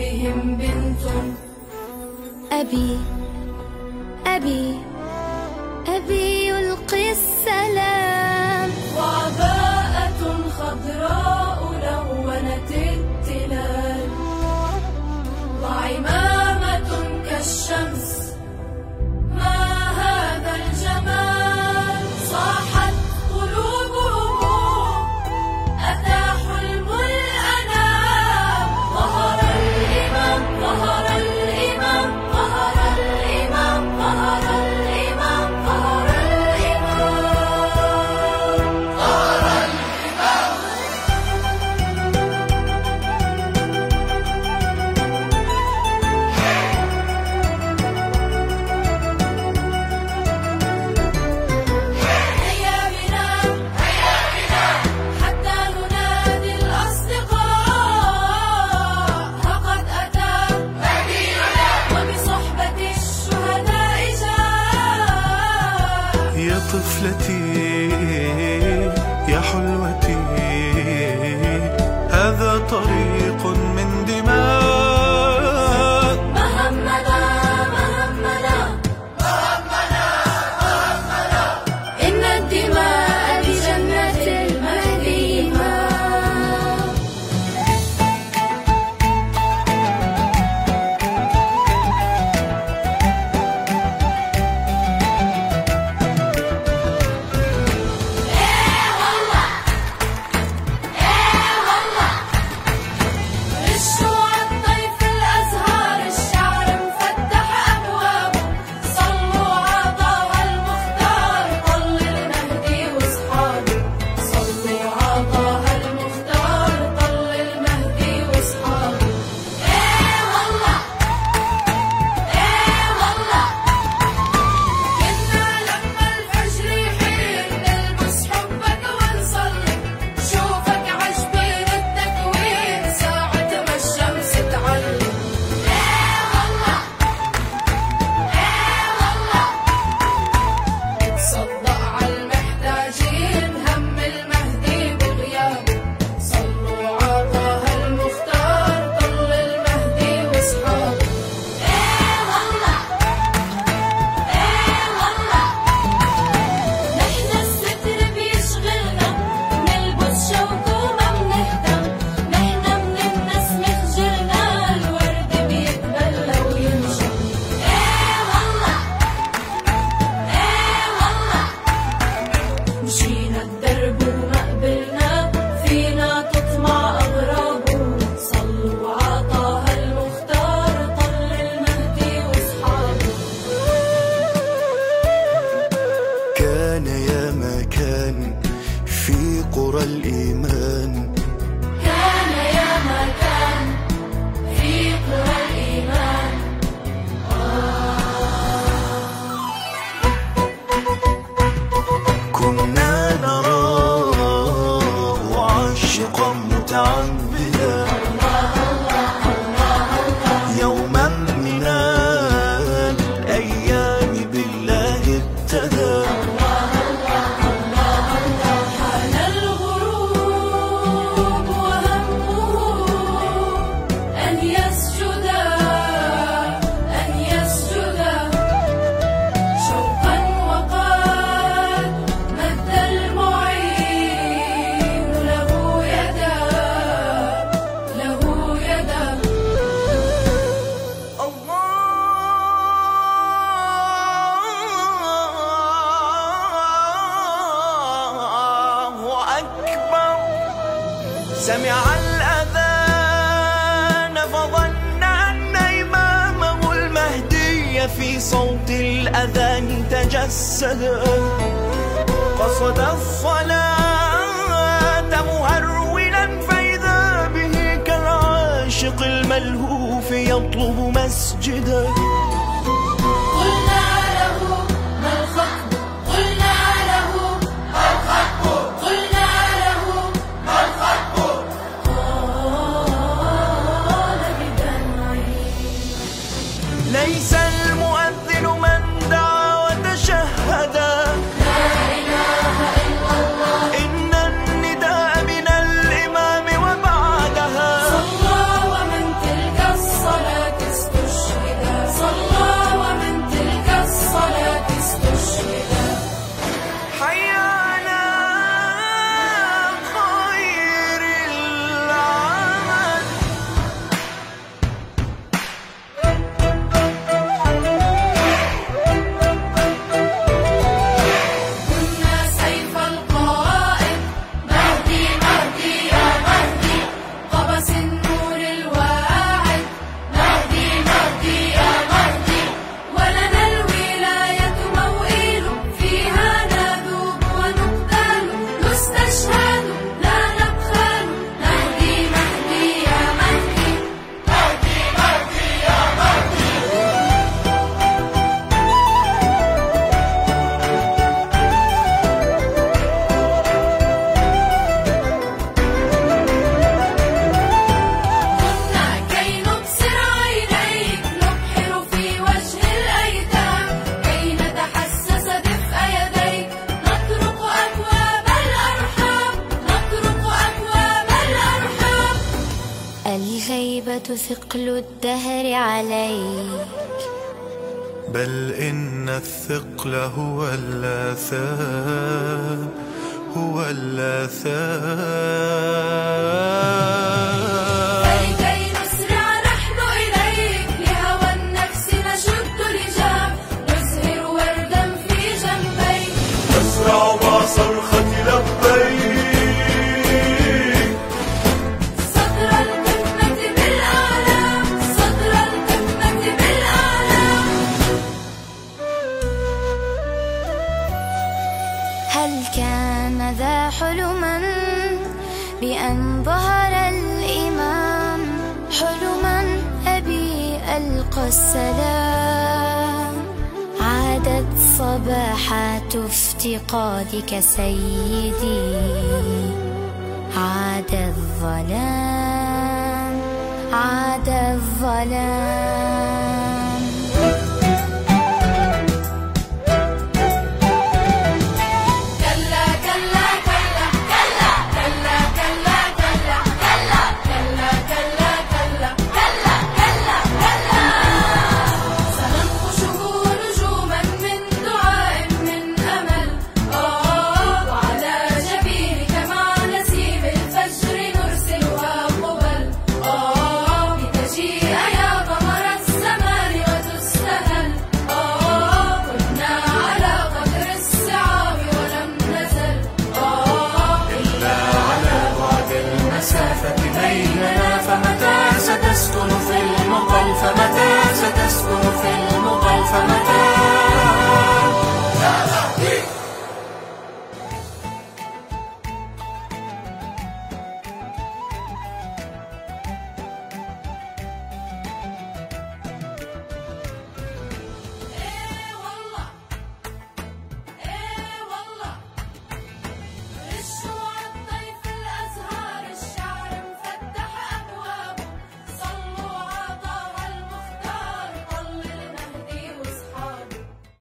بهم بنت أبي أبي رحلتي سمع الأذان فظن أن إمامه المهدي في صوت الأذان تجسد. قصد الصلاة مهرولا فإذا به كالعاشق الملهوف يطلب مسجدا الهيبة ثقل الدهر عليك. بل إن الثقل هو اللاثام هو اللاثام فلكي نسرع نحن إليك لهوى النفس نشد لجام نزهر وردا في جنبيك. مع صرخة لبيك. حلما بأن ظهر الإمام حلما أبي ألقى السلام. عادت صباحات افتقادك سيدي عاد الظلام عاد الظلام.